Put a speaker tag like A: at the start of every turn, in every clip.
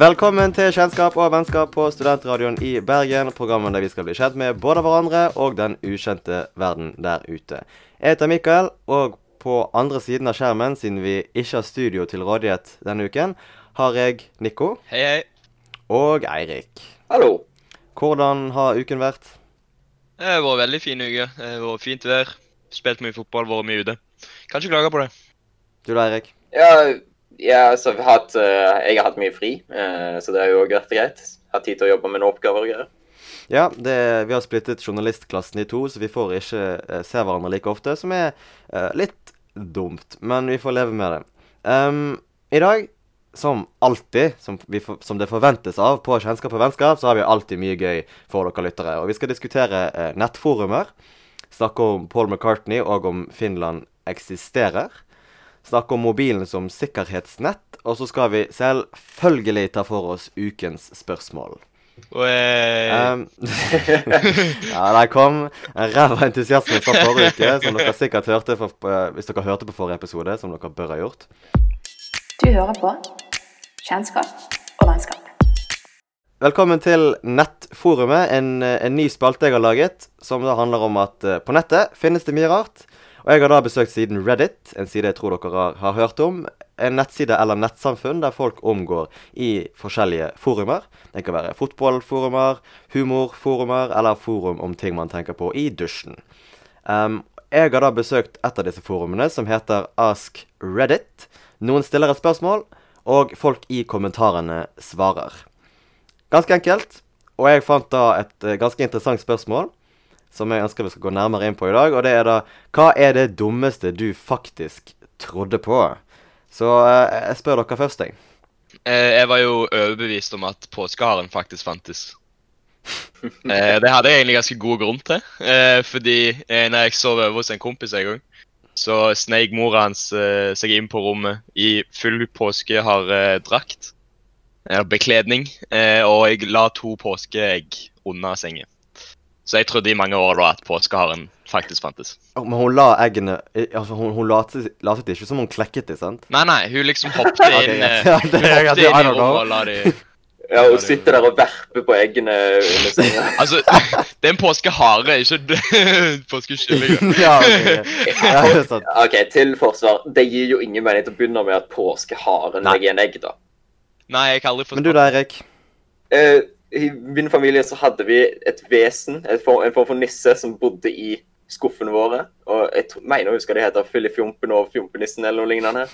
A: Velkommen til Kjennskap og vennskap på Studentradioen i Bergen. Programmet der vi skal bli kjent med både hverandre og den ukjente verden der ute. Jeg heter Mikael, og på andre siden av skjermen, siden vi ikke har studio til rådighet denne uken, har jeg Nico
B: Hei, hei.
A: og Eirik.
C: Hallo.
A: Hvordan har uken vært?
B: Det har vært veldig fin uke. Det har vært fint vær. Spilt mye fotball, vært mye ute. Kan ikke klage på det.
A: Du da, Eirik?
C: Ja, ja så vi har hatt, eh, jeg har hatt mye fri, eh, så det har jo vært greit. Hatt tid til å jobbe med noen oppgaver og greier.
A: Ja, det, vi har splittet journalistklassen i to, så vi får ikke eh, se hverandre like ofte, som er litt dumt. Men vi får leve med det. Um, I dag, som alltid, som, vi som det forventes av på Kjennskap og vennskap, så har vi alltid mye gøy for dere lyttere. Og vi skal diskutere nettforumer. Snakke om Paul McCartney og om Finland eksisterer. Snakke om mobilen som sikkerhetsnett. Og så skal vi selvfølgelig ta for oss ukens spørsmål.
B: Eh,
A: Um, ja, der kom en ræva entusiasme fra forrige uke, som dere sikkert hørte for, eh, hvis dere hørte på forrige episode, som dere bør ha gjort.
D: Du hører på Kjennskap og vennskap.
A: Velkommen til Nettforumet, en, eh, en ny spalte jeg har laget, som da handler om at eh, på nettet finnes det mye rart. Og jeg har da besøkt siden Reddit, en side jeg tror dere har, hørt om. En nettside eller nettsamfunn der folk omgår i forskjellige forumer. Det kan være fotballforumer, humorforumer eller forum om ting man tenker på i dusjen. Um, jeg har da besøkt et av disse forumene, som heter Ask Reddit. Noen stiller et spørsmål, og folk i kommentarene svarer. Ganske enkelt. Og jeg fant da et eh, ganske interessant spørsmål som jeg ønsker vi skal gå nærmere inn på i dag. Og det er da Hva er det dummeste du faktisk trodde på? Så eh, jeg spør dere først, jeg.
B: eh, jeg var jo overbevist om at påskeharen faktisk fantes. Eh, det hadde jeg egentlig ganske god grunn til. Eh, fordi eh, når jeg sov over hos en kompis en gang, så sneik mora hans eh, seg inn på rommet i full påskeharedrakt. Eh, bekledning. Og jeg la to påskeegg under sengen. Så jeg trodde i mange år da at påskeharen faktisk fantes.
A: Men hun la eggene Altså, hun, hun latet, latet ikke som hun klekket de, sant?
B: Nei, nei, hun liksom hoppet inn,
A: greit.
B: eh,
A: Ja,
B: hun
A: det-
B: hoppet
A: det-
B: inn
A: I
B: rommet og la de
C: Ja, Hun sitter der og verper på eggene under senga.
B: Altså, det er en påskehare, ikke påskekylling.
A: ja, ok. Ja, det er sant.
C: OK, til forsvar. Det gir jo ingen mening til å begynne med at påskeharen legger en egg, da.
B: Nei, jeg har aldri
A: Men du da, Erik?
C: Eh, I min familie så hadde vi et vesen, et form, en form for nisse, som bodde i skuffene våre. Og jeg mener å huske det heter Fillefjompen og Fjompenissen eller noe lignende.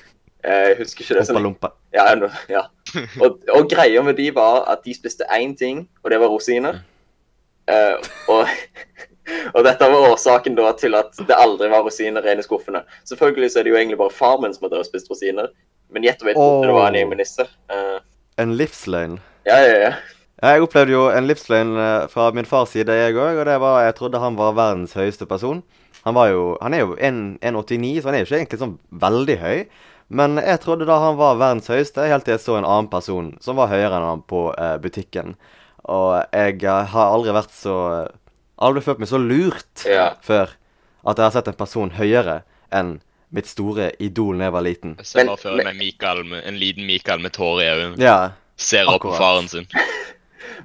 C: Eh, Jeg husker ikke det.
A: Lompa, lompa.
C: Ja, ja. Og, og greia med de var at de spiste én ting, og det var rosiner. Uh, og, og dette var årsaken da til at det aldri var rosiner i skuffene. Selvfølgelig så er det jo egentlig bare far min som har spist rosiner, men gjett og vet hvorfor det var en med nisser. Eh,
A: En livsløgn.
C: ja, ja, ja.
A: Jeg opplevde jo en livsløgn eh, fra min fars side, jeg òg. Og det var Jeg trodde han var verdens høyeste person. Han var jo Han er jo 1,89, så han er jo ikke egentlig sånn veldig høy. Men jeg trodde da han var verdens høyeste, helt til jeg så en annen person som var høyere enn han på eh, butikken. Og jeg eh, har aldri vært så Aldri følt meg så lurt
C: Ja.
A: før at jeg har sett en person høyere enn mitt store idol da jeg var liten.
B: Jeg ser bare for meg Mikael med, en liten Mikael med tårer i øynene.
A: Ja,
B: Ser opp på faren sin.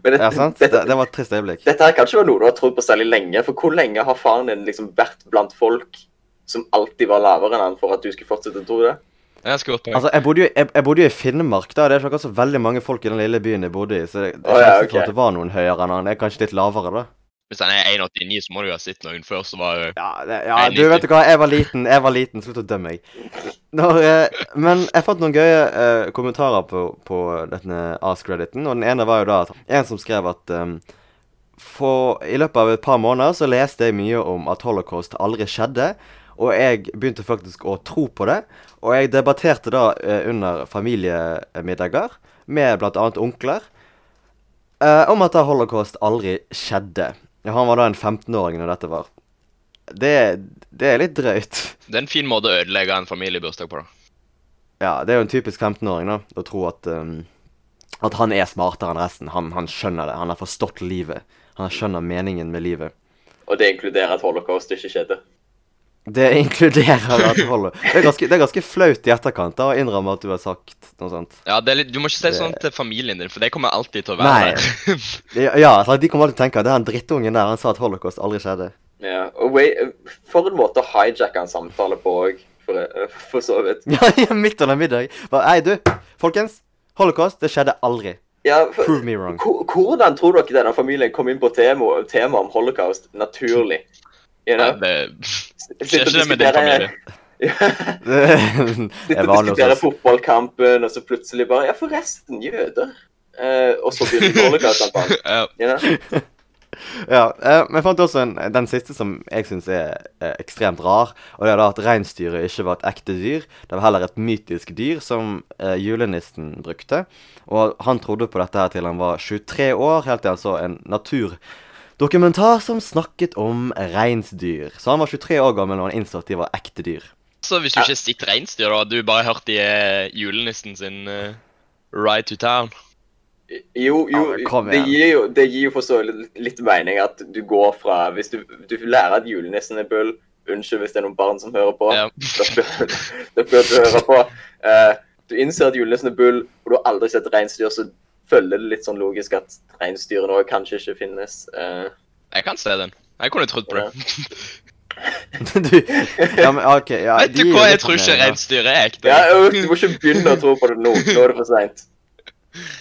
C: Men det,
A: ja sant?
C: dette,
A: Det, det var et trist øyeblikk.
C: dette her kan ikke være noe du har trodd på særlig lenge. For hvor lenge har faren din liksom vært blant folk som alltid var lavere enn han, for at du skulle fortsette å tro det?
B: Det poeng.
A: Altså, jeg bodde, jo, jeg, jeg bodde jo i Finnmark, da. Det er ikke så veldig mange folk i den lille byen jeg bodde i. Så jeg, jeg
C: oh, ja, okay.
A: at det var noen høyere enn han. Jeg er kanskje litt lavere, da.
B: Hvis han er 1,89, så må du jo ha sett noen før som var
A: Ja, det, ja du vet hva, jeg var liten. Jeg var liten. Slutt å dømme meg. Når, eh, men jeg fant noen gøye eh, kommentarer på, på denne Ask-crediten, og den ene var jo da at en som skrev at um, for I løpet av et par måneder så leste jeg mye om at holocaust aldri skjedde. Og jeg begynte faktisk å tro på det. Og jeg debatterte da eh, under familiemiddager med bl.a. onkler eh, om at da holocaust aldri skjedde. Ja, han var da en 15-åring når dette var. Det, det er litt drøyt.
B: Det er en fin måte å ødelegge en familiebursdag på, da.
A: Ja, det er jo en typisk 15-åring, da, å tro at um, At han er smartere enn resten. Han, han skjønner det. Han har forstått livet. Han skjønner meningen med livet.
C: Og det inkluderer at holocaust ikke skjedde.
A: Det inkluderer at holder. Det er ganske, det er ganske flaut i etterkant da, å innrømme at du har sagt noe sånt.
B: Ja, det er litt, Du må ikke si
A: Det-
B: sånn til familien din, for det kommer alltid til å være
A: Nei.
B: der.
A: Ja, altså, De kommer alltid til å tenke at det er han drittungen der, han sa at holocaust aldri skjedde.
C: Ja, og wait, For en måte å hijacke en samtale på òg, for, for så vidt.
A: Ja, midt under middag. Hei, du, folkens. Holocaust, det skjedde aldri.
C: Ja, for,
A: Prove me wrong.
C: Hvordan tror dere denne familien kom inn på temaet tema om holocaust naturlig? You
B: Nei, det skjer ikke det med din familie.
A: Sitter
C: Sitte
A: er
C: og
A: diskuterer
C: diskutere fotballkampen, og så plutselig bare Ja, forresten, jøder. Uh, og så begynte holocaust-kampanjen.
B: Ja,
C: You know?
A: Ja, eh, fant også en, den siste som jeg syns er eh, ekstremt rar. Og det er da at reinsdyret ikke var et ekte dyr. Det var heller et mytisk dyr som eh, julenissen brukte. Og han trodde på dette her til han var 23 år, helt til han så en naturdokumentar som snakket om reinsdyr. Så han var 23 år gammel når han innså at de var ekte dyr.
B: Så hvis du ikke sitter reinsdyr, da, du bare hørt de eh, julenissen sin uh, Ride to Town
C: Jo, jo,
A: Ja,
C: det gir jo, det gir jo for så vidt litt mening at du går fra Hvis du, du lærer at julenissen er bull Unnskyld hvis det er noen barn som hører på.
B: Ja.
C: Da bør, du høre på. Uh, du innser at julenissen er bull, og du har aldri sett reinsdyr, så følger det litt sånn logisk at reinsdyrene òg kanskje ikke finnes. Uh,
B: Jeg kan se den. Jeg kunne trodd på det.
A: du, ja, men OK. Ja,
B: Vet du hva, jeg tror ikke reinsdyr er ekte.
C: ja, du må ikke begynne å tro på det nå. Nå er det for seint.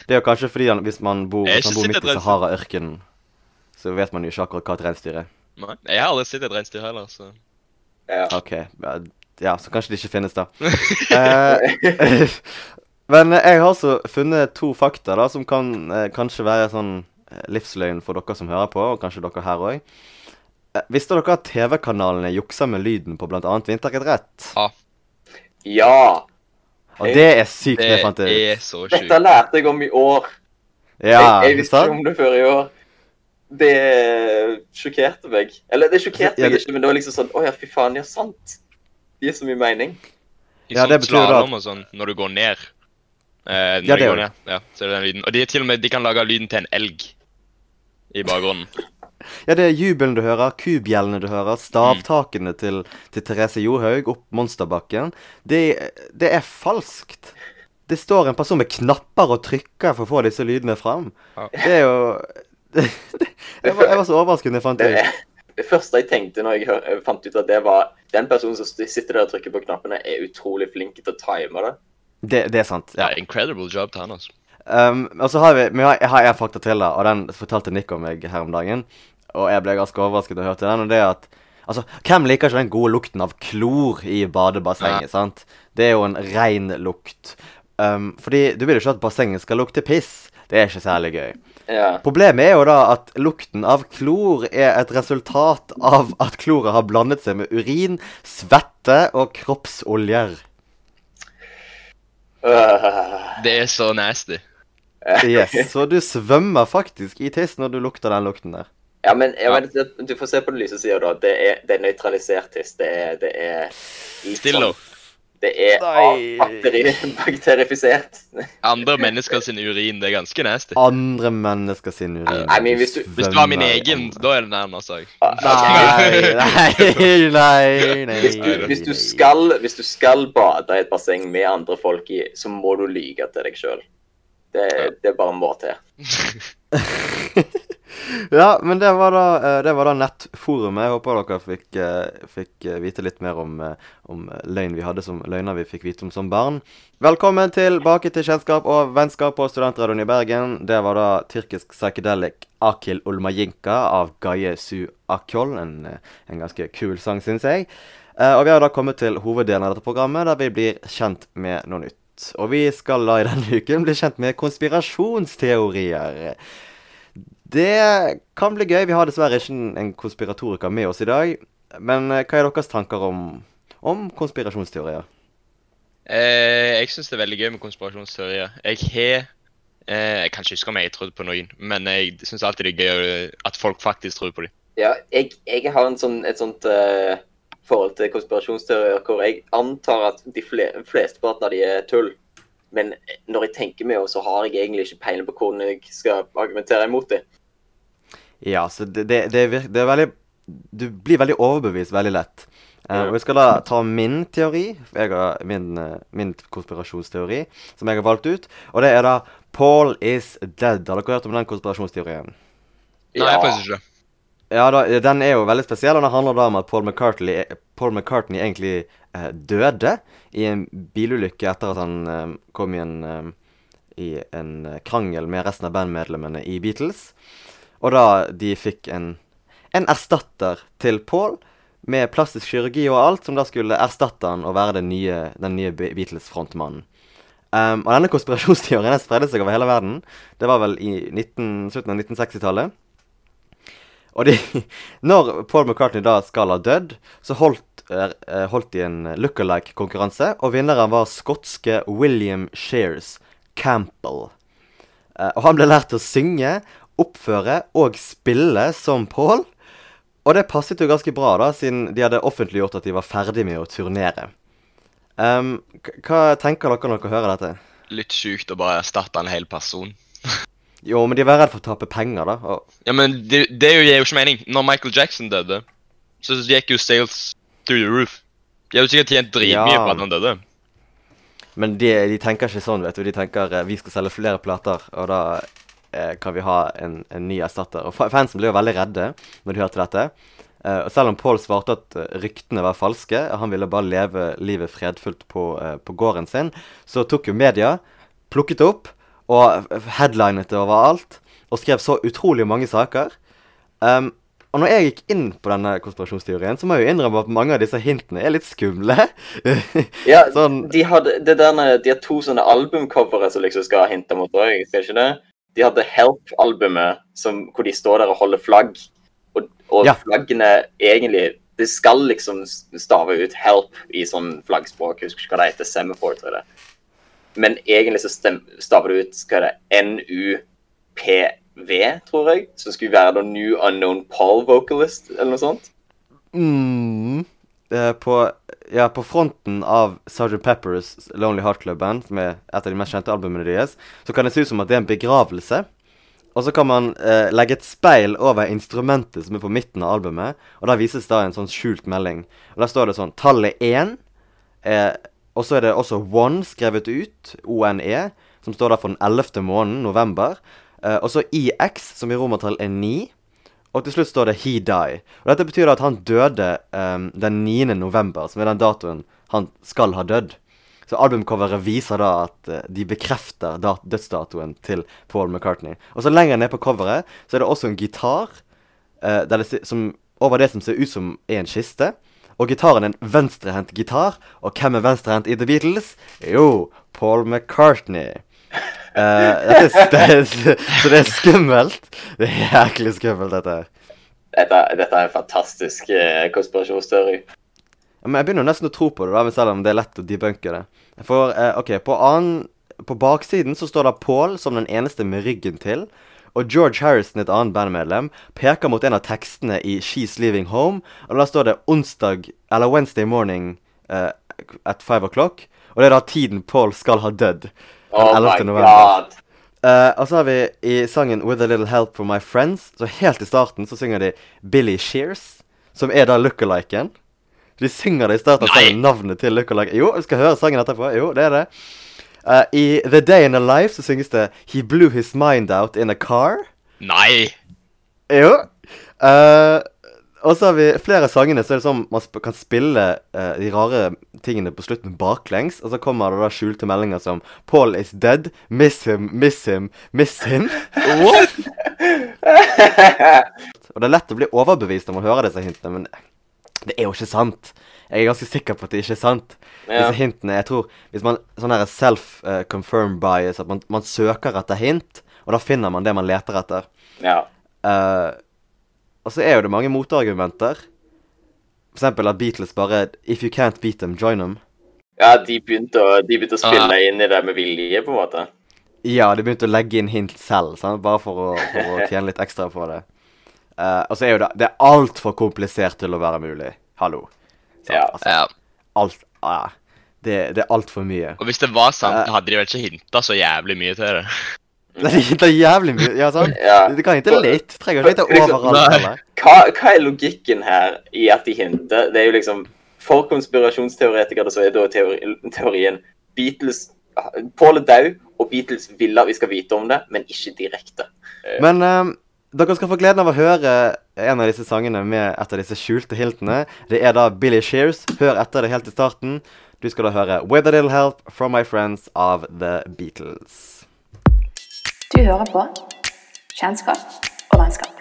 A: Det er jo kanskje fordi han, hvis man bor, hvis man bor midt i. Sahara-ørkenen, så vet man jo ikke akkurat hva et reinsdyr er.
B: Nei, Jeg har aldri sett et reinsdyr heller, så
C: Ja.
A: OK. Ja, så kanskje det ikke finnes, da. Eh, men jeg har også funnet to fakta da, som kan eh, kanskje være sånn eh, livsløgn for dere som hører på, og kanskje dere her òg. Eh, visste dere at TV-kanalene jukser med lyden på bl.a. vinteridrett?
C: ja.
A: Og det er sykt, det
B: jeg
A: fant ut. ut.
B: er så sjukt.
C: Dette lærte jeg om i år.
A: Ja,
C: jeg, jeg visste ikke om det før i år. Det sjokkerte meg. Eller det sjokkerte
A: Ja,
C: meg ikke, men det var liksom sånn Å ja, fy faen, ja, sant. Det gir så mye mening.
B: I
A: Ja,
B: sånn
A: det betyr det at-
B: og sånn, når du går ned. Eh,
A: Ja, det gjør
B: ned. Ja, så er det den lyden. Og de, er til og med, de kan lage lyden til en elg i bakgrunnen.
A: Ja, det er jubelen du hører, kubjellene du hører, stavtakene til, til Therese Johaug opp monsterbakken. Det, det er falskt. Det står en person med knapper og trykker for å få disse lydene fram.
B: Ja.
A: Det er jo det, det, jeg, var, jeg var så overrasket da jeg fant det
C: Det,
A: ut.
C: det første jeg tenkte når jeg hør, jeg fant ut at det var Den personen som sitter der og trykker på knappene, er utrolig flink til å time det.
A: Det, det er sant.
B: Ja,
A: ja.
B: incredible job til han, altså.
A: Um, og så har vi, vi jeg, jeg har en fakta til, da, og den fortalte Nick om meg her om dagen. Og jeg ble ganske overrasket da jeg hørte den. Og det er at Altså, hvem liker ikke den gode lukten av klor i badebassenget, sant? Det er jo en rein lukt. Um, fordi du vil jo ikke at bassenget skal lukte piss. Det er ikke særlig gøy.
C: Ja.
A: Problemet er jo da at lukten av klor er et resultat av at kloret har blandet seg med urin, svette og kroppsoljer.
B: Det er så nasty.
A: Yes, Så du svømmer faktisk i tiss når du lukter den lukten der.
C: ja, men jeg
B: Ja.
C: vet, du får se på den lyse sida, da. Det er, det er nøytralisert tiss. Det er, det er litt
B: Stillo.
C: sånn- Det er bakterifisert.
B: Andre mennesker sin urin, det er ganske nasty.
A: Andre mennesker sin urin.
C: I mean, hvis du-
B: Hvis det var min egen, da er det nærmere òg.
A: Nei, nei, nei, nei.
C: Hvis du, hvis, du skal, hvis du skal bade i et basseng med andre folk i, så må du lyge til deg sjøl. Det, det bare en til.
A: Ja, men det var da, eh, det var da nettforumet. Jeg håper dere fikk, eh, fikk eh, vite litt mer om, om løgn vi hadde som løgner vi fikk vite om som barn. Velkommen tilbake til Kjennskap og vennskap på Studentradioen i Bergen. Det var da tyrkisk psychedelic Akil Ulmayinka av Gaye Su Akyol. En, en ganske kul sang, syns jeg. Og vi har da kommet til hoveddelen av dette programmet, der vi blir kjent med noe nytt. Og vi skal da i denne uken bli kjent med konspirasjonsteorier. Det kan bli gøy. Vi har dessverre ikke en- konspiratoriker med oss i dag. Men eh, hva er deres tanker om, om konspirasjonsteorier?
B: Eh, jeg syns det er veldig gøy med konspirasjonsteorier. Jeg har eh, Jeg kan ikke huske om jeg har trodd på noen, men jeg syns alltid det er gøy at folk faktisk tror på dem.
C: Ja, jeg, jeg har en sånn, et sånt uh, forhold til konspirasjonsteorier hvor jeg antar at de fle, flesteparten av de er tull. Men når jeg tenker meg om, så har jeg egentlig ikke peiling på hvordan jeg skal argumentere imot det.
A: Ja, så det, det, det, er det er veldig Du blir veldig overbevist veldig lett. Uh, og vi skal da ta min teori, jeg har min, eh, min konspirasjonsteori, som jeg har valgt ut. Og det er da Paul is dead. Har dere hørt om den konspirasjonsteorien?
B: Nei,
C: Ja.
B: faktisk ikke.
A: Ja, da, den er jo veldig spesiell, og den handler da om at Paul McCartney, Paul McCartney egentlig eh, døde i en bilulykke etter at han eh, kom i en, eh, i en eh, krangel med resten av bandmedlemmene i Beatles. Og da de fikk en, en erstatter til Paul, med plastisk kirurgi og alt, som da skulle erstatte han og være den nye, den nye Beatles-frontmannen. Um, og denne konspirasjonsteorien spredde seg over hele verden. Det var vel i 19, slutten av 1960-tallet. Og de, når Paul McCartney da skal ha dødd, så holdt, eh, eh, holdt de en look-alike-konkurranse, og vinneren var skotske William Shears Campbell. Uh, og han ble lært å synge, oppføre og spille som Paul. Og det passet jo ganske bra, da, siden de hadde offentliggjort at de var ferdig med å turnere. Um, hva tenker dere når dere hører dette?
B: Litt sjukt å bare erstatte en hel person.
A: Jo, men de var redd for å tape penger, da. Og,
B: Ja, men det, det gir jo ikke mening. Når Michael Jackson døde, så gikk jo sales through the roof. De hadde sikkert tjent dritmye
A: Ja.
B: på at han døde.
A: men de, de tenker ikke sånn, vet du. De tenker eh, vi skal selge flere plater, og da eh, kan vi ha en, en ny erstatter. Og fansen ble jo veldig redde når de hørte dette. Eh, og selv om Paul svarte at eh, ryktene var falske, han ville bare leve livet fredfullt på, eh, på gården sin, så tok jo media, plukket opp og headlinet det overalt, og skrev så utrolig mange saker. Um, og når jeg gikk inn på denne konspirasjonsteorien, så må jeg jo innrømme at mange av disse hintene er litt skumle.
C: Ja,
A: Sånn-
C: de hadde det der, de har to sånne albumcovere som liksom skal ha hinter mot òg, skal ikke det? De hadde Help-albumet hvor de står der og holder flagg, og, og
A: Ja.
C: flaggene egentlig Det skal liksom stave ut 'help' i sånn flaggspråk, husker ikke hva det heter, semaphore, tror jeg det. Men egentlig så staver det ut hva er det, NUPV, tror jeg, som skulle være da New Unknown Paul Vocalist, eller noe sånt.
A: Mm. På, ja, på fronten av Sgt. Peppers Lonely Heart Club Band, som er et av de mest kjente albumene deres, så kan det se ut som at det er en begravelse. Og så kan man eh, legge et speil over instrumentet som er på midten av albumet, og da vises da en sånn skjult melding. Og der står det sånn Tallet 1, eh, og så er det også One skrevet ut, ONE, som står der for den 11. måneden, november. Eh, og så IX, som i romertall er 9. Og til slutt står det 'He Die'. Og Dette betyr at han døde um, den 9. november, som er den datoen han skal ha dødd. Så albumcoveret viser da at uh, de bekrefter da dødsdatoen til Paul McCartney. Og så lenger ned på coveret så er det også en gitar uh, det, som, over det som ser ut som er en kiste. Og gitaren er en venstrehendt gitar. Og hvem er venstrehendt i The Beatles? Jo, Paul McCartney. Eh, det, det, så det er skummelt. Det er jæklig skummelt, dette her.
C: Dette, dette er en fantastisk eh, konspirasjonsteori.
A: Men jeg begynner nesten å tro på det, da, selv om det er lett å debunke det. For uh, OK, på, annen, på baksiden så står det Paul som den eneste med ryggen til. Og George Harrison, et annet bandmedlem, peker mot en av tekstene i She's Leaving Home. Og da står det onsdag, eller Wednesday morning uh, at five o'clock. Og det er da tiden Paul skal ha dødd.
C: Oh
A: 11.
C: my
A: november. Eh, og så har vi i sangen 'With a Little Help From My Friends', så helt i starten så synger de Billy Shears, som er da lookaliken. De synger det i starten av sangen, navnet til lookaliken. Jo, vi skal høre sangen etterpå. Jo, det er det. Uh, I 'The Day in a Life' så synges det 'He blew his mind out in a car'.
B: Nei!
A: Jo. Eh, og så har vi flere av sangene så er det sånn man sp kan spille uh, de rare tingene på slutten baklengs. Og så kommer det da skjulte meldinger som 'Paul is dead', 'Miss him, miss him, miss him'.
B: What?
A: Og det er lett å bli overbevist når man hører disse hintene, men det er jo ikke sant. Jeg er ganske sikker på at det ikke er sant.
C: Ja.
A: Disse hintene, jeg tror Hvis man Sånn her self-confirm bias, at man, man søker etter hint, og da finner man det man leter etter.
C: Ja.
A: Eh, og så er jo det mange motargumenter. For eksempel at Beatles bare If you can't beat them, join them.
C: ja, de begynte å, de begynte å spille
B: Ah.
C: inn i det med vilje, på en måte.
A: Ja, de begynte å legge inn hint selv, sant? bare for å, for å tjene litt ekstra på det. Uh, og så er jo det Det er altfor komplisert til å være mulig. Hallo. Så,
C: Ja.
A: Altså,
B: Ja.
A: alt ah, Det, det er altfor mye.
B: Og hvis det var sant,
A: Eh.
B: hadde de vel ikke hinta så jævlig mye til det.
A: Det er det er jævlig mye. Ja, sant?
C: Ja.
A: Det kan ikke litt. Trenger ikke hinte
C: Liksom,
A: overalt.
C: Hva, hva er logikken her i at de hinter? Det er jo liksom for konspirasjonsteoretikere så er da teori, teorien Beatles Paul er død, og Beatles vil at vi skal vite om det, men ikke direkte.
A: Men Um dere skal få gleden av å høre en av disse sangene med et av disse skjulte hiltene. Det er da Billy Shears. Hør etter det helt i starten. Du skal da høre 'With a Little Help From My Friends' av The Beatles.
D: Du hører på Kjennskap og vennskap.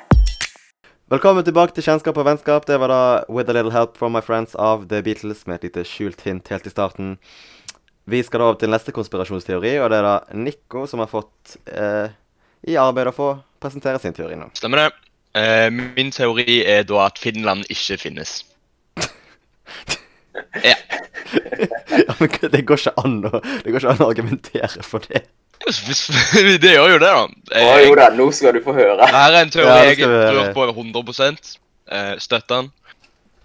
A: Velkommen tilbake til Kjennskap og vennskap. Det var da 'With a Little Help From My Friends' av The Beatles med et lite skjult hint helt i starten. Vi skal da over til neste konspirasjonsteori, og det er da Nico som har fått eh, i arbeid å få presentere sin teori nå.
B: Stemmer det. Eh, min teori er da at Finland ikke finnes. Ja.
A: ja, men det går ikke an å, det går ikke an å argumentere for det.
B: Det gjør jo det, da.
C: Å jo da, nå skal du få høre.
B: Her er en teori
A: Ja,
B: jeg tror på 100 eh, Støtter den.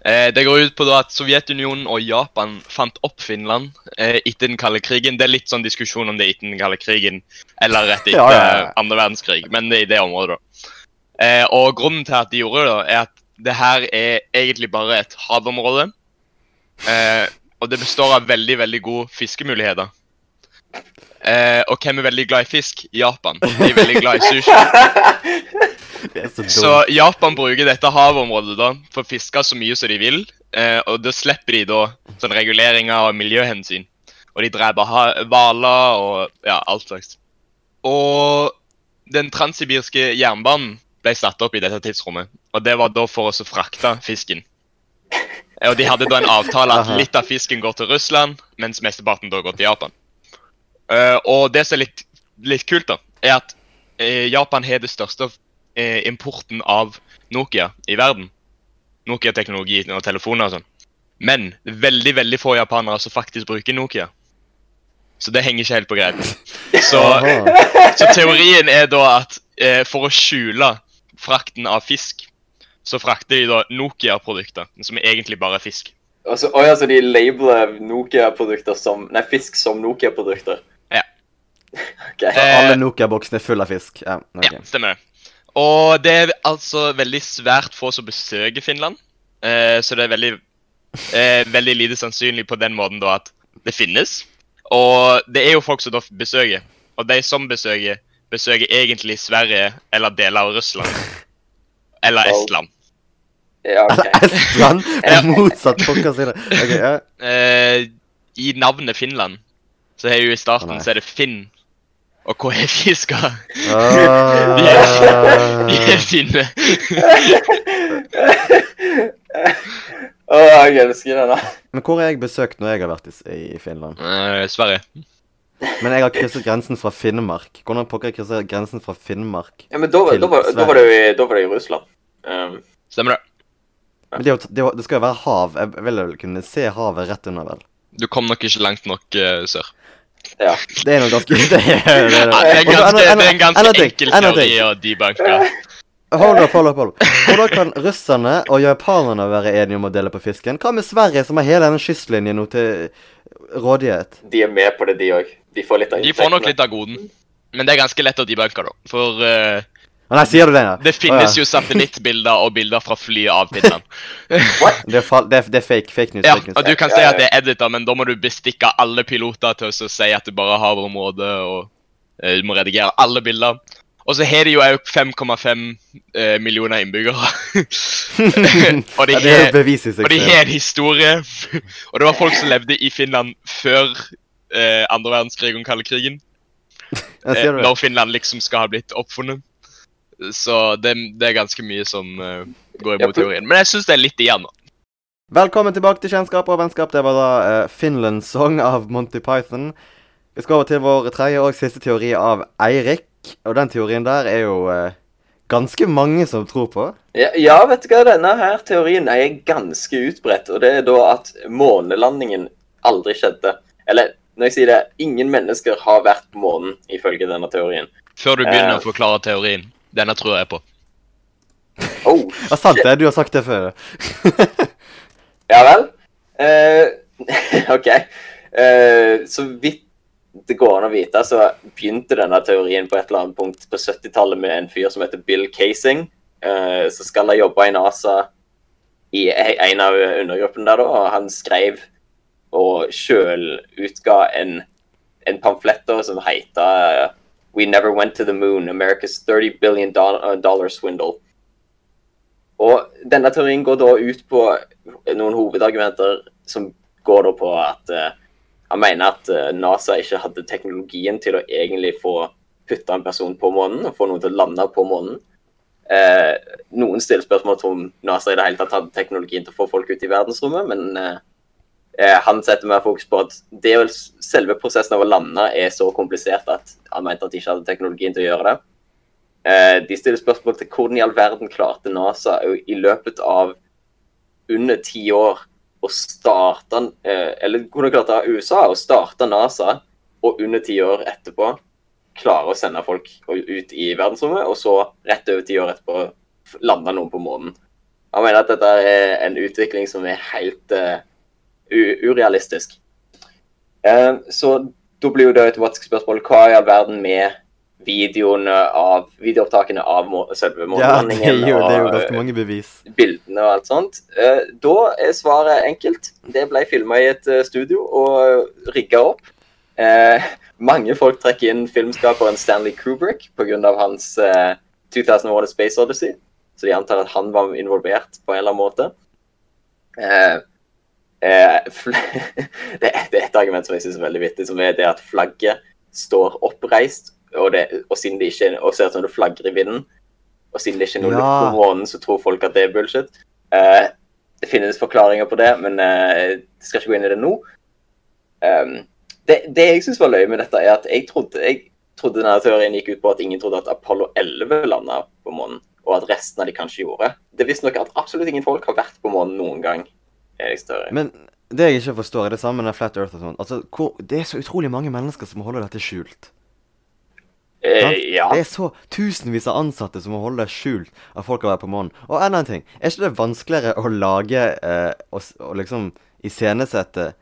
B: Eh, det går ut på da at Sovjetunionen og Japan fant opp Finland eh, etter den kalde krigen. Det er litt sånn diskusjon om det er etter den kalde krigen eller rett etter
A: Ja, ja, ja.
B: andre verdenskrig, men det er i det området, da. Eh, og grunnen til at de gjorde det, da, er at det her er egentlig bare et havområde. Eh, og det består av veldig, veldig gode fiskemuligheter. Eh, og hvem er veldig glad i fisk? Japan. De er veldig glad i sushi.
A: Det så.
B: Så Japan bruker dette havområdet da, for å fiske så mye som de vil. Eh, og da slipper de da sånn reguleringer og miljøhensyn. Og de dreper hvaler og ja, alt slags. Og den transsibirske jernbanen ble satt opp i dette tidsrommet. Og det var da for oss å frakte fisken. Eh, Og de hadde da en avtale at litt av fisken går til Russland, mens mesteparten da går til Japan. Eh, og det som er litt, litt kult, da, er at uh, Japan har det største uh, importen av Nokia i verden. Nokia-teknologi og telefoner og sånn. Men veldig veldig få japanere som faktisk bruker Nokia. Så det henger ikke helt på greip. Så, så teorien er da at eh, for å skjule frakten av fisk, så frakter de da Nokia-produkter, som egentlig bare er fisk.
C: Altså, så, oi, altså, de labeler Nokia-produkter som Nei, fisk som Nokia-produkter.
B: Ja.
C: OK.
B: Eh,
A: Alle Nokia-boksene er fulle av fisk. Ja, okay.
B: Ja, stemmer det. Og det er altså veldig svært få som besøker Finland. Eh, så det er veldig, eh, veldig lite sannsynlig på den måten da at det finnes. Og det er jo folk som da besøker. Og de som besøker, besøker egentlig Sverige eller deler av Russland. Eller. Estland.
C: Ja, OK.
A: Estland motsatt pokker si det. Okay, ja.
B: Eh, I navnet Finland så er jo i starten så er det Finn. Og hvor er fisker?
A: Ah.
B: De er finne.
C: Å, jeg elsker den. da.
A: Men hvor har jeg besøkt når jeg har vært i, i Finland?
B: Eh, Sverige.
A: Men jeg har krysset grensen fra Finnmark. Hvordan pokker jeg krysser grensen fra Finnmark?
C: Ja, men da,
A: Til
C: da, var, da, var det, i- da var det i Russland. Um,
B: Stemmer det.
A: Men det, er jo- det, er det skal jo være hav. Jeg vil vel kunne se havet rett under, vel?
B: Du kom nok ikke langt nok uh, sør.
C: Ja.
A: Det er noe ganske Det er, det er,
B: det er en ganske, det er en ganske enkel teori å debunke.
A: Hold opp, hold opp, hold opp. Hvordan kan russerne og japanerne være enige om å dele på fisken? Hva med Sverige, som har hele denne kystlinjen nå til rådighet?
C: De er med på det, de òg. De får litt av
B: De får nok litt av goden. Men det er ganske lett å debunke, da. For
A: Å, nei, sier du det, ja?
B: det finnes
A: oh, ja.
B: jo satellittbilder og bilder fra flyet av Finland.
A: Det er, det det er fake, fake news.
B: Ja,
A: fake news.
B: og du kan si at det er edita, men da må du bestikke alle piloter til å si at du bare har området, og uh, du må redigere alle bilder. Og så har de jo òg 5,5 eh, millioner innbyggere. og de
A: ja,
B: har de en historie. og det var folk som levde i Finland før uh, andre verdenskrig og den kalde krigen. Eh, når Finland liksom skal ha blitt oppfunnet. Så det, det er ganske mye som uh, går imot teorien. Men jeg syns det er litt igjen. da.
A: Velkommen tilbake til Kjennskap og vennskap. Det var da uh, Finland Song av Monty Python. Vi skal over til vår tredje og siste teori av Eirik. Og den teorien der er jo uh, ganske mange som tror på.
C: Ja, ja, vet du hva, denne her teorien er ganske utbredt. Og det er da at månelandingen aldri skjedde. Eller når jeg sier det, ingen mennesker har vært på månen, ifølge denne teorien.
B: Før du begynner
C: uh,
B: å forklare teorien. Denne tror jeg på.
C: Oh,
A: Ja, sant det. Du har sagt det før.
C: Ja vel. Uh, OK. Uh, så vidt det går an å vite, så begynte denne teorien på et eller annet punkt på 70-tallet med en fyr som heter Bill Casing, uh, som skal ha jobba i NASA i e- en av undergruppene der, da, og han skrev og sjøl utga en, en pamflett da, som heter We never went to the moon, America's 30 billion dollar, dollar swindle. Og denne teorien går da ut på noen hovedargumenter som går da på at uh, han mener at uh, NASA ikke hadde teknologien til å egentlig få putta en person på månen og få noen til å lande på månen. Uh, noen stiller spørsmål om NASA i det hele tatt hadde teknologien til å få folk ut i verdensrommet, men eh, eh, han setter mer fokus på at det vel selve prosessen av å lande er så komplisert at han mente at de ikke hadde teknologien til å gjøre det. Eh, de stiller spørsmål til hvordan i all verden klarte NASA i løpet av under ti år å starte eh, Eller hvordan klarte USA å starte NASA, og under ti år etterpå klare å sende folk ut i verdensrommet, og så rett over ti år etterpå lande noen på månen. Han mener at dette er en utvikling som er helt uh, urealistisk. Uh, så da blir jo det et spørsmål hva i all verden med videoene av, videoopptakene av selve månelandingen
A: ja, det er jo ganske mange bevis.
C: bildene og alt sånt. Eh, da er svaret enkelt. Det ble filma i et eh, studio og rigga opp. Eh, mange folk trekker inn filmskaperen Stanley Kubrick pga. hans eh, 2001 Space Odyssey. Så de antar at han var involvert på en eller annen måte. Eh, eh, det, er- det er et argument som jeg syns er veldig vittig, som er det at flagget står oppreist, og, det, og siden det ikke og ser ut som det flagrer i vinden, og siden det ikke er noe
A: Ja.
C: luft på månen, så tror folk at det er bullshit. Eh, det finnes forklaringer på det, men eh, jeg skal ikke gå inn i det nå. Um, det, det jeg syns var løye med dette, er at jeg trodde, jeg trodde denne teorien gikk ut på at ingen trodde at Apollo 11 landa på månen, og at resten av de kanskje gjorde. Det er visstnok at absolutt ingen folk har vært på månen noen gang. Er Støre.
A: Men det jeg ikke forstår, er det samme med Flat Earth og sånn. Altså, hvor, det er så utrolig mange mennesker som må holde dette skjult.
C: Eh, ja.
A: Det er så tusenvis av ansatte som må holde det skjult at folk har vært på månen. Og enda en ting. Er ikke det vanskeligere å lage eh, og, og liksom iscenesette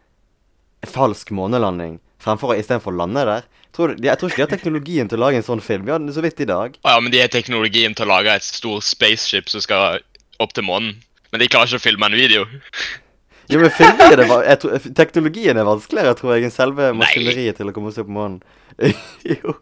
A: falsk månelanding fremfor å istedenfor lande der? Tror du, jeg tror ikke de har teknologien til å lage en sånn film. Vi hadde den så vidt i dag.
B: Ja, men de har teknologien til å lage et stort spaceship som skal opp til månen. Men de klarer ikke å filme en video.
A: Jo, men filming er det, jeg tror, Teknologien er vanskeligere, tror jeg, enn selve maskineriet til å komme seg opp på månen. jo.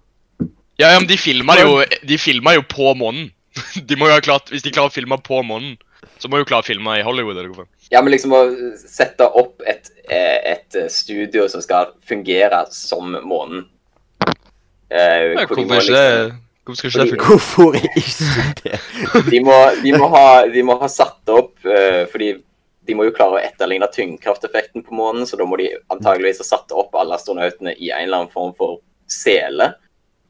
B: Ja, ja, men de filmer jo, de filmer jo på månen. De må jo ha klart, Hvis de klarer å filme på månen, så må de jo klare å filme i Hollywood. eller hvorfor.
C: ja, men liksom å sette opp et, eh, et studio som skal fungere som månen. Eh,
B: Ja,
C: hvor de
B: hvorfor
C: må
B: ikke det? Hvorfor skal ikke det funke?
A: Hvorfor ikke det?
C: de må, de må, ha, de må ha satt opp uh, Fordi de må jo klare å etterligne tyngdekrafteffekten på månen, så da må de antageligvis ha satt opp alle astronautene i en eller annen form for sele.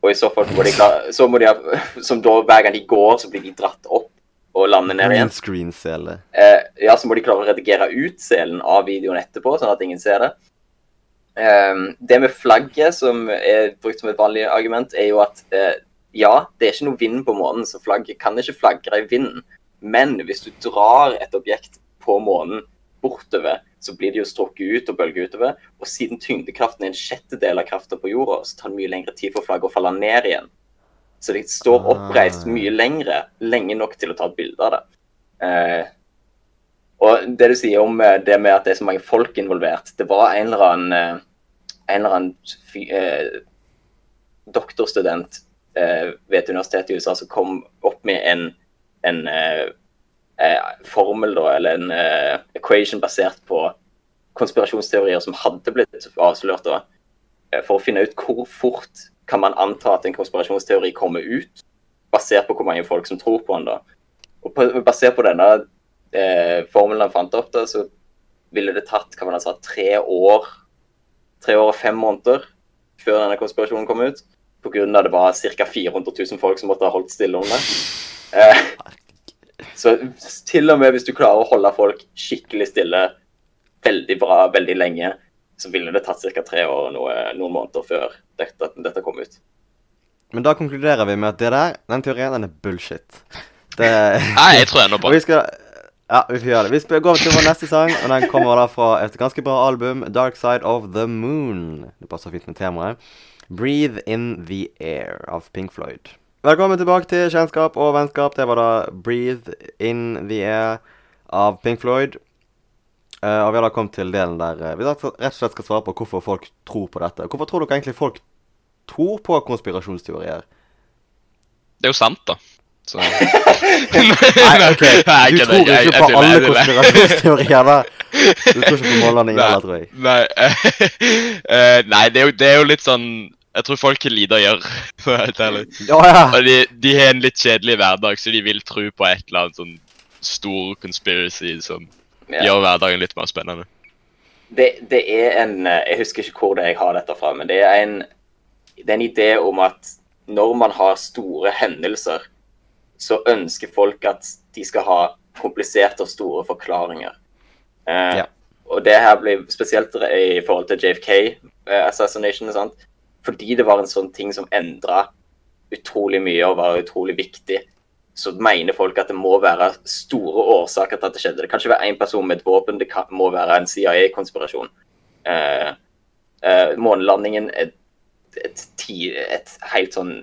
C: Og i så fall må de klare, så må de ha, som da hver gang de går, så blir de dratt opp og lander ned igjen.
A: Screen-sele.
C: Eh, ja, så må de klare å redigere ut selen av videoen etterpå, sånn at ingen ser det. Eh, det med flagget, som er brukt som et vanlig argument, er jo at eh, ja, det er ikke noe vind på månen, så flagget kan ikke flagre i vinden. Men hvis du drar et objekt på månen bortover, så blir det jo strukket ut og bølger utover. Og siden tyngdekraften er en sjettedel av krafta på jorda, så tar det mye lengre tid for flagget å falle ned igjen. Så de står oppreist mye lengre, lenge nok til å ta et bilde av det. Eh, og det du sier om eh, det med at det er så mange folk involvert, det var en eller annen, eh, en eller annen eh, doktorstudent eh, ved et universitet i USA som kom opp med en, en eh, formel, da, eller en eh, equation basert på konspirasjonsteorier som hadde blitt avslørt, da, eh, for å finne ut hvor fort kan man anta at en konspirasjonsteori kommer ut, basert på hvor mange folk som tror på den. da. Og basert på denne eh, formelen han fant opp, da, så ville det tatt hva man sa, tre år tre år og fem måneder før denne konspirasjonen kom ut. Pga. det var ca. 400 000 folk som måtte ha holdt stille om det. Eh, så til og med hvis du klarer å holde folk skikkelig stille veldig bra veldig lenge, så ville det tatt ca. tre år og noe, noen måneder før dette, dette kom ut.
A: Men da konkluderer vi med at det der, den teorien, den er bullshit. Det
B: Nei, jeg tror jeg
A: er
B: på
A: vi skal Ja, vi får gjøre det. Vi går til vår neste sang, og den kommer da fra et ganske bra album, 'Dark Side of the Moon'. Det passer fint med temaet. 'Breathe In The Air' av Pink Floyd. Velkommen tilbake til Kjennskap og vennskap. Det var da 'Breathe In The Air' av Pink Floyd. Uh, og vi har da kommet til delen der uh, vi rett og slett skal svare på hvorfor folk tror på dette. Hvorfor tror dere egentlig folk tror på konspirasjonsteorier?
B: Det er jo sant, da. Så
A: Nei, OK. Du tror ikke
B: jeg
A: på alle konspirasjonsteorier, da? Du tror ikke på månelandingen heller, tror jeg.
B: Nei, eh, nei det, er jo, det er jo litt sånn Jeg tror folk har lite å gjøre, for å være helt ærlig.
A: Å ja.
B: Og de, de har en litt kjedelig hverdag, så de vil tro på et eller annet sånn stor conspiracy som
C: Ja.
B: gjør hverdagen litt mer spennende.
C: Det, det er en eh, Jeg husker ikke hvor det jeg har dette fra, men det er en, det er en idé om at når man har store hendelser, så ønsker folk at de skal ha kompliserte og store forklaringer. Eh,
A: Ja.
C: Og det her blir spesielt i forhold til JFK eh? Fordi det var en sånn ting som endra utrolig mye og var utrolig viktig. Så mener folk at det må være store årsaker til at det skjedde. Det kan ikke være én person med et våpen, det kan, må være en CIA-konspirasjon. Eh, eh, månelandingen er et, et, et helt sånn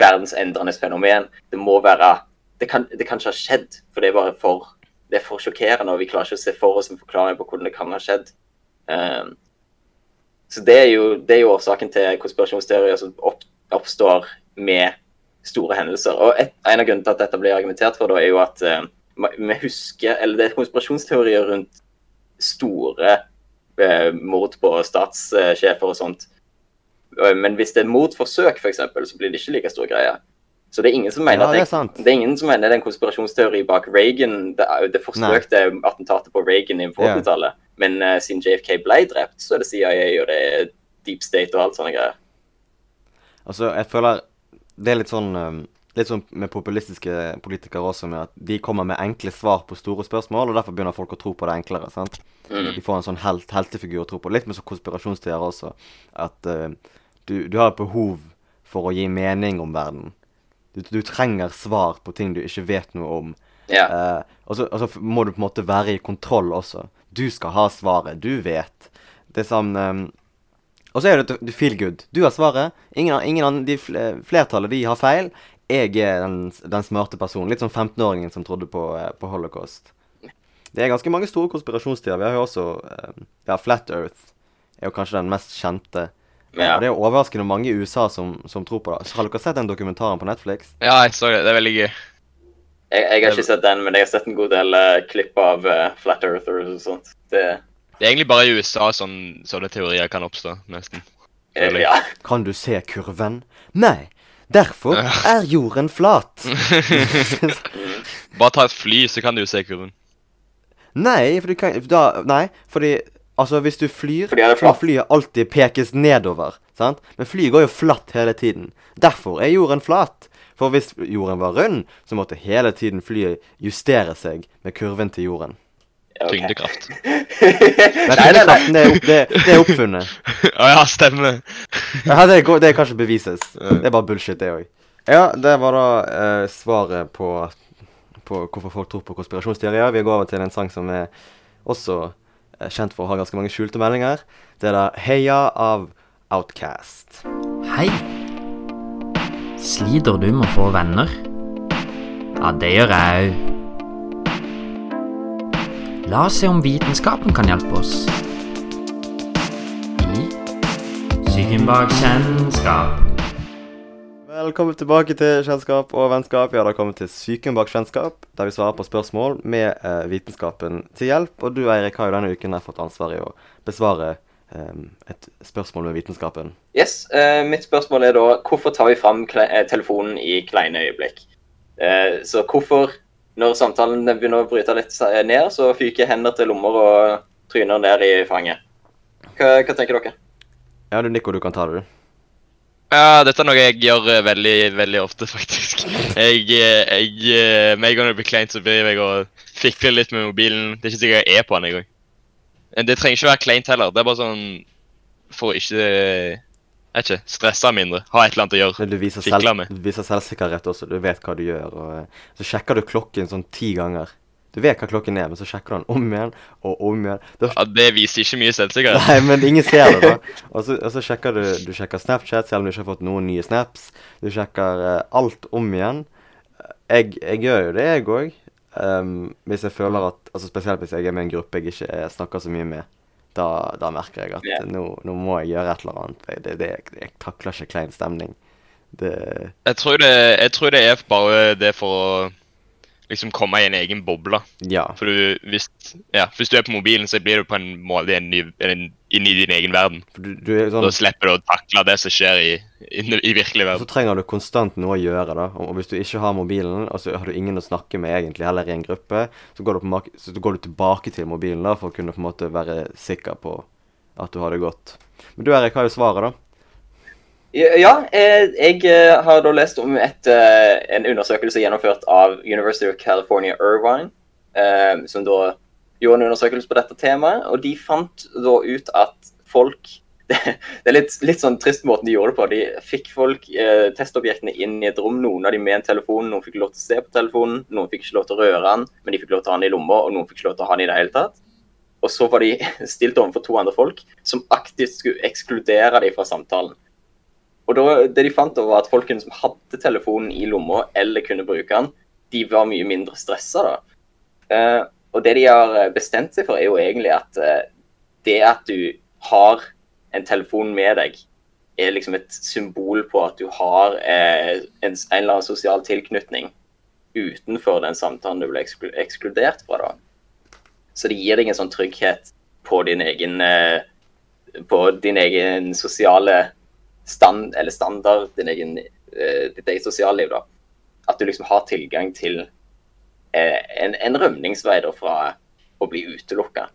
C: verdensendrende fenomen. Det må være det kan, det kan ikke ha skjedd, for det er bare for det er for sjokkerende, og vi klarer ikke å se for oss en forklaring på hvordan det kan ha skjedd. Eh, så det er, jo, det er jo årsaken til konspirasjonsteorier som opp, oppstår med store hendelser. Og et, En av grunnene til at dette blir argumentert for, da, er jo at uh, vi husker Eller det er konspirasjonsteorier rundt store uh, mord på statssjefer og sånt. Eh, Men hvis det er mordforsøk, f.eks., så blir det ikke like stor greie. Så det er ingen som mener
A: Ja, det er
C: det, det er ingen som mener det er en konspirasjonsteori bak Reagan, det, det forsøkte attentatet på Reagan i 80-tallet. Men uh, siden JFK ble drept, så er det CIA og det er Deep State og alt sånne greier.
A: Altså, jeg føler det er litt sånn um, Litt sånn med populistiske politikere også, med at de kommer med enkle svar på store spørsmål, og derfor begynner folk å tro på det enklere. sant?
C: Mm.
A: De får en sånn helt, heltefigur å tro på. Litt med sånn konspirasjonsteorier også. At uh, du, du har et behov for å gi mening om verden. Du, du trenger svar på ting du ikke vet noe om.
C: Ja.
A: Uh, og så må du på en måte være i kontroll også. Du skal ha svaret. Du vet. Det er sånn um, Og så er det du feel good. Du har svaret. Ingen, ingen annen, de Flertallet de har feil. Jeg er den, den smarte personen. Litt som 15-åringen som trodde på, eh, på holocaust. Det er ganske mange store konspirasjonstider. Vi har jo også eh, Ja, Flat Earth er jo kanskje den mest kjente.
C: Ja.
A: Det er overraskende mange i USA som, som tror på det. Så har dere sett den dokumentaren på Netflix?
B: Ja, jeg så det. Det er veldig gøy.
C: Jeg, jeg har ikke sett den, men jeg har sett en god del uh, klipp av uh, Flat Earthers og sånt. Det,
B: Det er egentlig bare i USA sånn, sånne teorier kan oppstå, nesten.
C: eh, ja.
A: Kan du se kurven? Nei. Derfor er jorden flat.
B: Bare ta et fly, så kan du jo se kurven.
A: Nei, for du kan da, Nei, fordi Altså, hvis du flyr, så flyet alltid pekes nedover. Sant? Men flyet går jo flatt hele tiden. Derfor er jorden flat. For hvis jorden var rund, så måtte hele tiden flyet justere seg med kurven til jorden.
C: ja.
B: Tyngdekraft.
C: Nei,
A: tyngdekraften, det er, opp, det, det er oppfunnet.
B: Å ja, stemmer.
A: Ja, det, går, det kan ikke bevises. Det er bare bullshit, det òg. Ja, det var da eh, svaret på, på hvorfor folk tror på konspirasjonsteorier. Vi går over til en sang som er også eh, kjent for å ha ganske mange skjulte meldinger. Det er da 'Heia' av Outcast.
E: Hei. Sliter du med å få venner? Ja, det gjør jeg òg. La oss se om vitenskapen kan hjelpe oss. I Psyken bak kjennskap.
A: Velkommen tilbake til Kjennskap og vennskap. Vi har da kommet til Psyken bak kjennskap, der vi svarer på spørsmål med eh, vitenskapen til hjelp. Og du Eirik har jo denne uken fått ansvar i å besvare et spørsmål med vitenskapen.
C: Yes, eh, Mitt spørsmål er da hvorfor tar vi fram eh, telefonen i kleine øyeblikk? Eh, så hvorfor, når samtalen begynner å bryte litt ned, så fyker hender til lommer og tryner ned i fanget? Hva, hva tenker dere?
A: Ja, du Nico, du kan ta det, du.
B: Ja, dette er noe jeg gjør veldig, veldig ofte, faktisk. Jeg, jeg Med en gang det blir kleint, så blir jeg og fikler litt med mobilen. Det er ikke sikkert jeg er på den engang. Det trenger ikke være kleint heller. Det er bare sånn for å ikke Jeg ikke, stresse mindre. Ha et eller annet å gjøre.
A: Men du viser, selv,
B: med.
A: du viser selvsikkerhet også. Du vet hva du gjør. Og eh, så sjekker du klokken sånn ti ganger. Du vet hva klokken er, men så sjekker du den om igjen og om igjen. Da,
B: Ja, Det viser ikke mye selvsikkerhet.
A: nei, men ingen ser det, da. Og så, og så sjekker du Du sjekker Snapchat, selv om du ikke har fått noen nye snaps. Du sjekker uh, alt om igjen. Jeg, jeg gjør jo det, jeg òg. Um, hvis jeg føler at altså Spesielt hvis jeg er med en gruppe jeg ikke er, snakker så mye med, da, da merker jeg at
C: yeah.
A: nå, nå må jeg gjøre et eller annet. Det, det, jeg takler ikke klein stemning. Det
B: Jeg tror, det, jeg tror det er bare det for å liksom komme i en egen boble.
A: Ja.
B: For du, hvis, ja, hvis du er på mobilen, så blir du på en måte en ny, en, inn i din egen verden.
A: For du, du er
B: Da
A: sånn
B: slipper du å takle det som skjer i, i, i virkelig
A: Så trenger du konstant noe å gjøre, da. Og hvis du ikke har mobilen, og så har du ingen å snakke med egentlig heller i en gruppe, så går du, på, mak- så går du tilbake til mobilen da, for å kunne på en måte være sikker på at du har det godt. Men du Erik har jo svaret, da.
C: Ja, ja, eh, jeg eh, har da lest om et, eh, en undersøkelse gjennomført av University of California Irvine, som da gjorde en undersøkelse på dette temaet, og de fant da ut at folk Det, er litt, litt sånn trist måten de gjorde det på. De fikk folk, eh, testobjektene inn i et rom, noen av dem med en telefon, noen fikk lov til å se på telefonen, noen fikk ikke lov til å røre den, men de fikk lov til å ha den i lomma, og noen fikk ikke lov til å ha den i det hele tatt. Og så var de stilt overfor to andre folk som aktivt skulle ekskludere dem fra samtalen. Og da, det de fant var at folkene som hadde telefonen i lomma eller kunne bruke den, de var mye mindre stressa da. Eh, og det de har eh, bestemt seg for, er jo egentlig at eh, det at du har en telefon med deg, er liksom et symbol på at du har eh, en, eller annen sosial tilknytning utenfor den samtalen du ble ekskludert fra. da. Så det gir deg en sånn trygghet på din egen på din egen sosiale stand, eller standard, din egen, ditt eget sosialliv. da. At du liksom har tilgang til en, en rømningsvei da, fra å bli utelukka.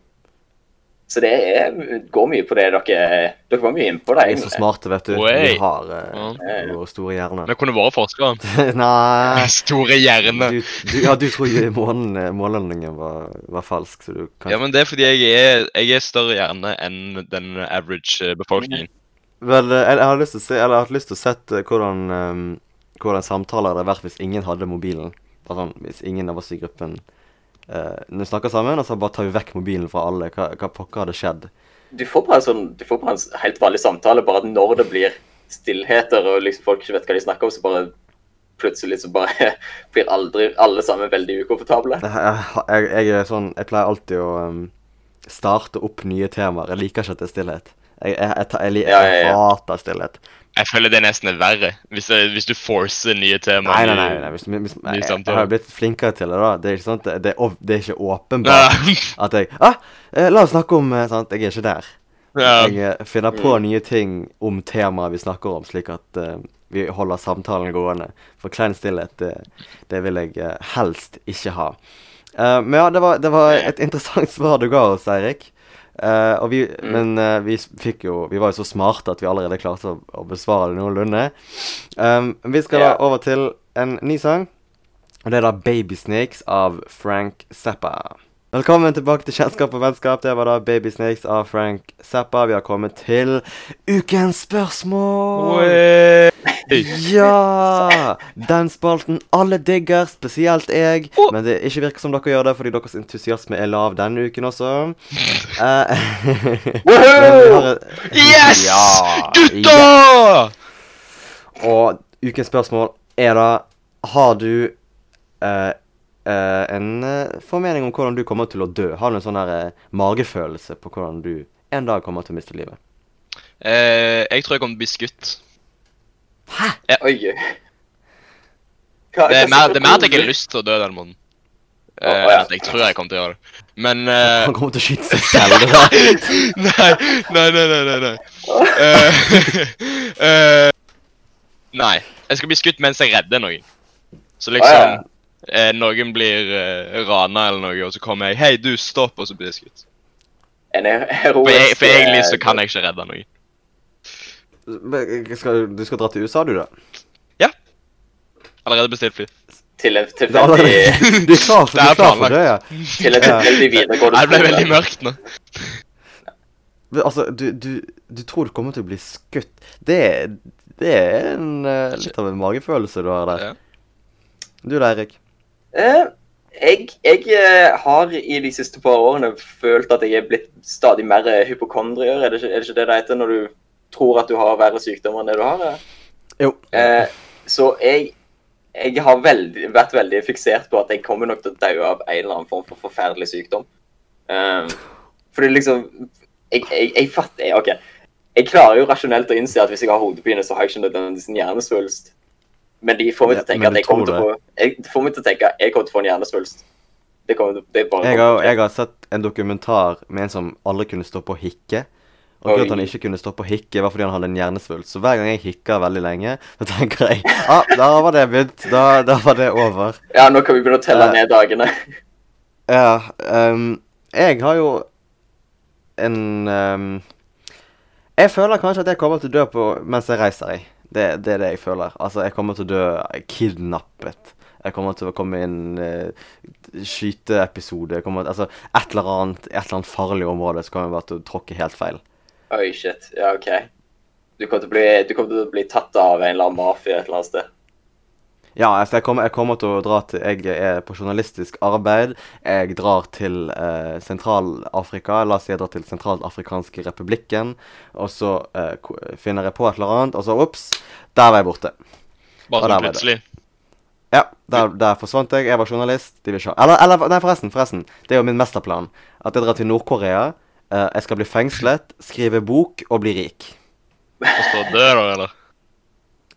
C: Så det er, går mye på det dere Dere var mye inne på det.
A: Vi er så smarte, vet du.
B: Oi.
A: Vi har uh,
B: Ja.
A: våre store hjerner.
B: Vi kunne vært forskere.
A: Nei
B: Store hjerne.
A: du, du, Ja, du tror månen- månelandingen var, var falsk, så du kan
B: Ja, men det er fordi jeg er, jeg er større hjerne enn den average eh, befolkningen.
A: Vel, eh, jeg, jeg har lyst til å se Eller jeg har hatt lyst til å sette hvordan, um, hvordan samtaler det hadde vært hvis ingen hadde mobilen. Bare sånn, hvis ingen av oss i gruppen uh, Når vi snakker sammen, og så bare tar vi vekk mobilen fra alle. Hva, hva pokker hadde skjedd?
C: Du får bare en sånn, du får bare en helt vanlig samtale, bare at når det blir stillheter og liksom folk ikke vet hva de snakker om, så bare plutselig så bare blir aldri alle sammen veldig ukomfortable.
A: Jeg, jeg, er sånn Jeg pleier alltid å um, starte opp nye temaer. Jeg liker ikke at det er stillhet. Jeg, jeg, jeg, jeg hater stillhet.
B: Jeg føler det nesten er verre, hvis, det, hvis du forcer nye temaer.
A: Nei, nei, nei. nei. Hvis, hvis,
B: ny
A: jeg, jeg har blitt flinkere til det, da. Det er ikke, sant? Det, det, er, det ikke åpenbart at jeg ah, eh, La oss snakke om eh, sant? Jeg er ikke der. Jeg eh, finner på nye ting om temaet vi snakker om, slik at uh, vi holder samtalen gående. For klein stillhet, det, det vil jeg helst ikke ha. Uh, men ja, det var, det var et interessant svar du ga oss, Eirik. Og vi, Men uh, vi fikk jo Vi var jo så smarte at vi allerede klarte å, å besvare det noenlunde. Um, vi skal da over til en ny sang. Og det er da 'Baby Snakes' av Frank Zappa. Velkommen tilbake til Kjennskap og vennskap. Det var da 'Baby Snakes' av Frank Zappa. Vi har kommet til ukens spørsmål. Ja! Den spalten alle digger, spesielt jeg. Men det ikke virker som dere gjør det, fordi deres entusiasme er lav denne uken også. Eh, et-
B: Yes!
A: Ja,
B: Gutta!
A: ja. Og ukens spørsmål er da Har du uh, uh, en formening om hvordan du kommer til å dø? Har du en sånn eh, magefølelse på hvordan du en dag kommer til å miste livet?
B: Eh, jeg tror jeg kommer til å bli skutt.
C: Oi. Hva,
B: Det er mer, det er mer at jeg
C: på
B: har lyst til å dø den måneden.
C: Å, oh,
B: enn
C: ja.
B: jeg tror jeg kommer til å gjøre det. Men uh,
A: Han kommer til å skyte seg selv. da.
B: nei, nei, nei, nei, nei. Eh, eh, nei. Jeg skal bli skutt mens jeg redder noen. Så liksom eh, Noen blir uh, rana eller noe, og så kommer jeg 'Hei, du, stopp', og så blir jeg skutt. For, jeg, for egentlig så
C: eh,
B: kan jeg ikke redde noen.
A: Men, skal, du skal dra til USA, du, da? Ja.
B: Allerede bestilt fly.
C: til en tilfeldig
A: du er klar for,
B: Det
A: du
B: er
A: klar for det, ja.
C: til en tilfeldig videregående
B: skole. Det ble veldig mørkt nå.
A: Men, Altså, du, du, du tror du kommer til å bli skutt. Det, det er en, eh, litt av en magefølelse du har der.
B: Ja.
A: Du da, Eirik?
C: Eh, jeg jeg eh, har i de siste par årene følt at jeg er blitt stadig mer eh, hypokondrier. Er det ikke er det, ikke det det heter når du tror at du har verre sykdommer enn det du har?
A: Jo.
C: Eh, så jeg jeg har veldig, vært veldig fiksert på at jeg kommer nok til å dø av en eller annen form for forferdelig sykdom. Um, fordi liksom Jeg, jeg, jeg fatter jeg, OK. Jeg klarer jo rasjonelt å innse at hvis jeg har hodepine, så har jeg ikke nødvendigvis en hjernesvulst. Men de får meg til å tenke
A: men
C: at jeg kommer til å få jeg, får meg til å tenke jeg kommer til å få en hjernesvulst. Det kommer det
A: Jeg har, jeg har sett en dokumentar med en som aldri kunne stå på å hikke. Og grunnen til at han ikke kunne stoppe å hikke, var fordi han hadde en hjernesvulst. Så hver gang jeg hikker veldig lenge, så tenker jeg ah, da var det begynt. Da, da var det over.
C: Ja, nå kan vi begynne å telle
A: uh,
C: ned dagene.
A: Ja, Um, jeg har jo en um, Jeg føler kanskje at jeg kommer til å dø på mens jeg reiser, jeg. Det, det er det jeg føler. Altså, jeg kommer til å dø kidnappet. Jeg kommer til å komme i en uh, skyteepisode. Jeg kommer, altså, et eller annet et eller annet farlig område så kommer jeg bare til å tråkke helt feil.
C: Oi, shit. Ja, OK. Du kommer til å bli, til å bli tatt av en eller annen mafia et eller annet sted.
A: Ja, altså, jeg kommer, jeg kommer til å dra til Jeg er på journalistisk arbeid. Jeg drar til eh, Sentral-Afrika. La oss si jeg drar til Sentralafrikanske republikken. Og så eh, finner jeg på et eller annet, og så ops, der var jeg borte.
B: Bare sånn plutselig.
A: Ja, der, der forsvant jeg. Jeg var journalist. De vil ikke Eller, eller nei, forresten. forresten. Det er jo min mesterplan. At jeg drar til Nord-Korea. Eh, jeg skal bli fengslet, skrive bok og bli rik.
B: Og så dø, da, eller?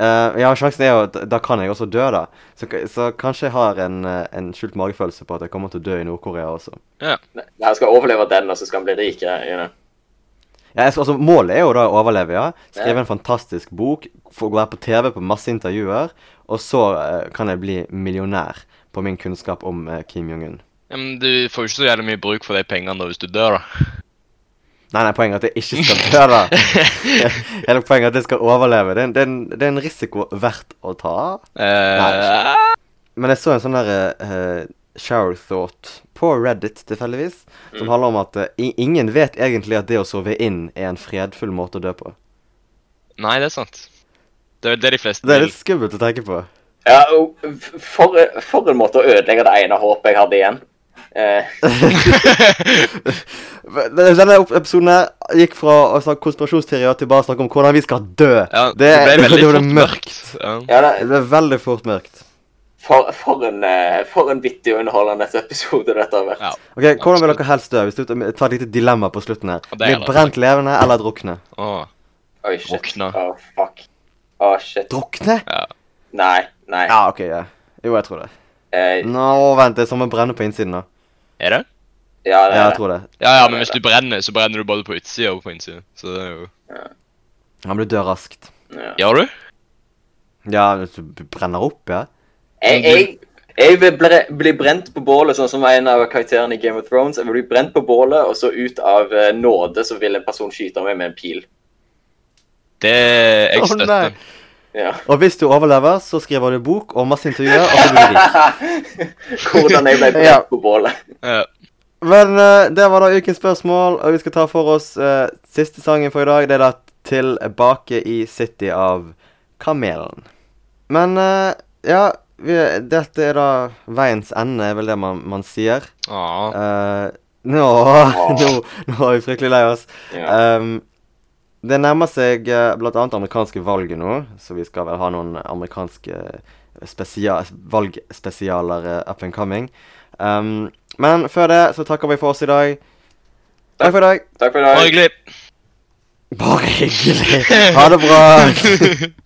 A: Uh, ja, sjansen er jo at da kan jeg også dø, da. Så, så kanskje jeg har en, eh, en skjult magefølelse på at jeg kommer til å dø i Nord-Korea også.
B: Ja.
C: Han skal overleve den, og så skal han bli rik. ja, You know.
A: Ja, jeg, altså, målet er jo da å overleve, ja. Skrive
C: Ja.
A: en fantastisk bok, få være på TV på masse intervjuer, og så uh, kan jeg bli millionær på min kunnskap om uh, Kim Jong-un.
B: ja. Men du får jo ikke så jævlig mye bruk for de pengene da hvis du dør, da.
A: Nei, nei, poenget er at jeg ikke skal dø, da. Hele poenget er at jeg skal overleve. Det er, en- det, er en, det er en risiko verdt å ta.
B: Nei.
A: Men jeg så en sånn der uh, shower thought på Reddit tilfeldigvis, som handler om at uh, ingen vet egentlig at det å sove inn er en fredfull måte å dø på.
B: Nei, det er sant. Det er det de fleste
A: Det er litt skummelt å tenke på.
C: Ja, for, for en måte å ødelegge det ene håpet jeg hadde igjen. Eh,
A: Denne episoden her gikk fra å snakke konspirasjonsteorier til bare å snakke om hvordan vi skal dø.
B: Ja,
A: det,
B: det ble veldig
A: det ble
B: fort
A: mørkt.
B: Ja.
C: ja,
A: Det
C: det,
A: ble veldig fort mørkt.
C: for, for, en, eh, for en vittig og underholdende episode dette har vært.
B: Ja.
A: Ok, Hvordan vil dere helst dø? Hvis du tar et lite dilemma på slutten her.
B: Blir det er
A: Bli brent levende eller drukne?
B: Oh.
C: Oi, shit.
B: Drukne.
C: Oh, fuck. Oh, shit.
A: Drukne?
B: ja.
C: Nei, nei.
A: Ja, OK. ja. Jo, jeg tror det.
C: Eh,
A: Nå, vent. Det er som å brenne på innsiden, da.
B: Er det?
C: ja, det
A: Ja,
C: er
A: jeg
C: det.
A: tror det.
B: Ja, ja, men hvis du brenner, så brenner du både på utsida og på innsida. Så det er jo
A: Han blir død raskt.
C: Ja.
B: Gjør du?
A: Ja, hvis du brenner opp, ja.
C: Jeg, jeg, jeg vil ble, bli brent på bålet, sånn som en av karakterene i Game of Thrones. Jeg vil bli brent på bålet, og så ut av eh, nåde så vil en person skyte meg med en pil.
B: Det Jeg
A: Å,
B: støtter.
A: nei.
C: Ja.
A: Og hvis du overlever, så skriver du bok og masse intervjuer, og så blir du rik.
C: Hvordan jeg ble brent
A: Ja.
C: på bålet.
B: Ja.
A: Men uh, det var da ukens spørsmål, og vi skal ta for oss uh, siste sangen for i dag. Det er da 'Tilbake i City' av Kamelen. Men uh, ja, vi, dette er da veiens ende, er vel det man, man sier.
B: Ah.
A: Eh, nå, nå, nå er vi fryktelig lei oss.
C: Ja.
A: Um, det nærmer seg uh, bl.a. amerikanske valg nå, så vi skal vel ha noen amerikanske spesia valgspesialer uh, up and coming. Um, men før det så takker vi for oss i dag. Takk for i dag.
C: Takk for i
B: Bare
C: dag.
B: hyggelig.
A: Bare hyggelig. Ha det bra.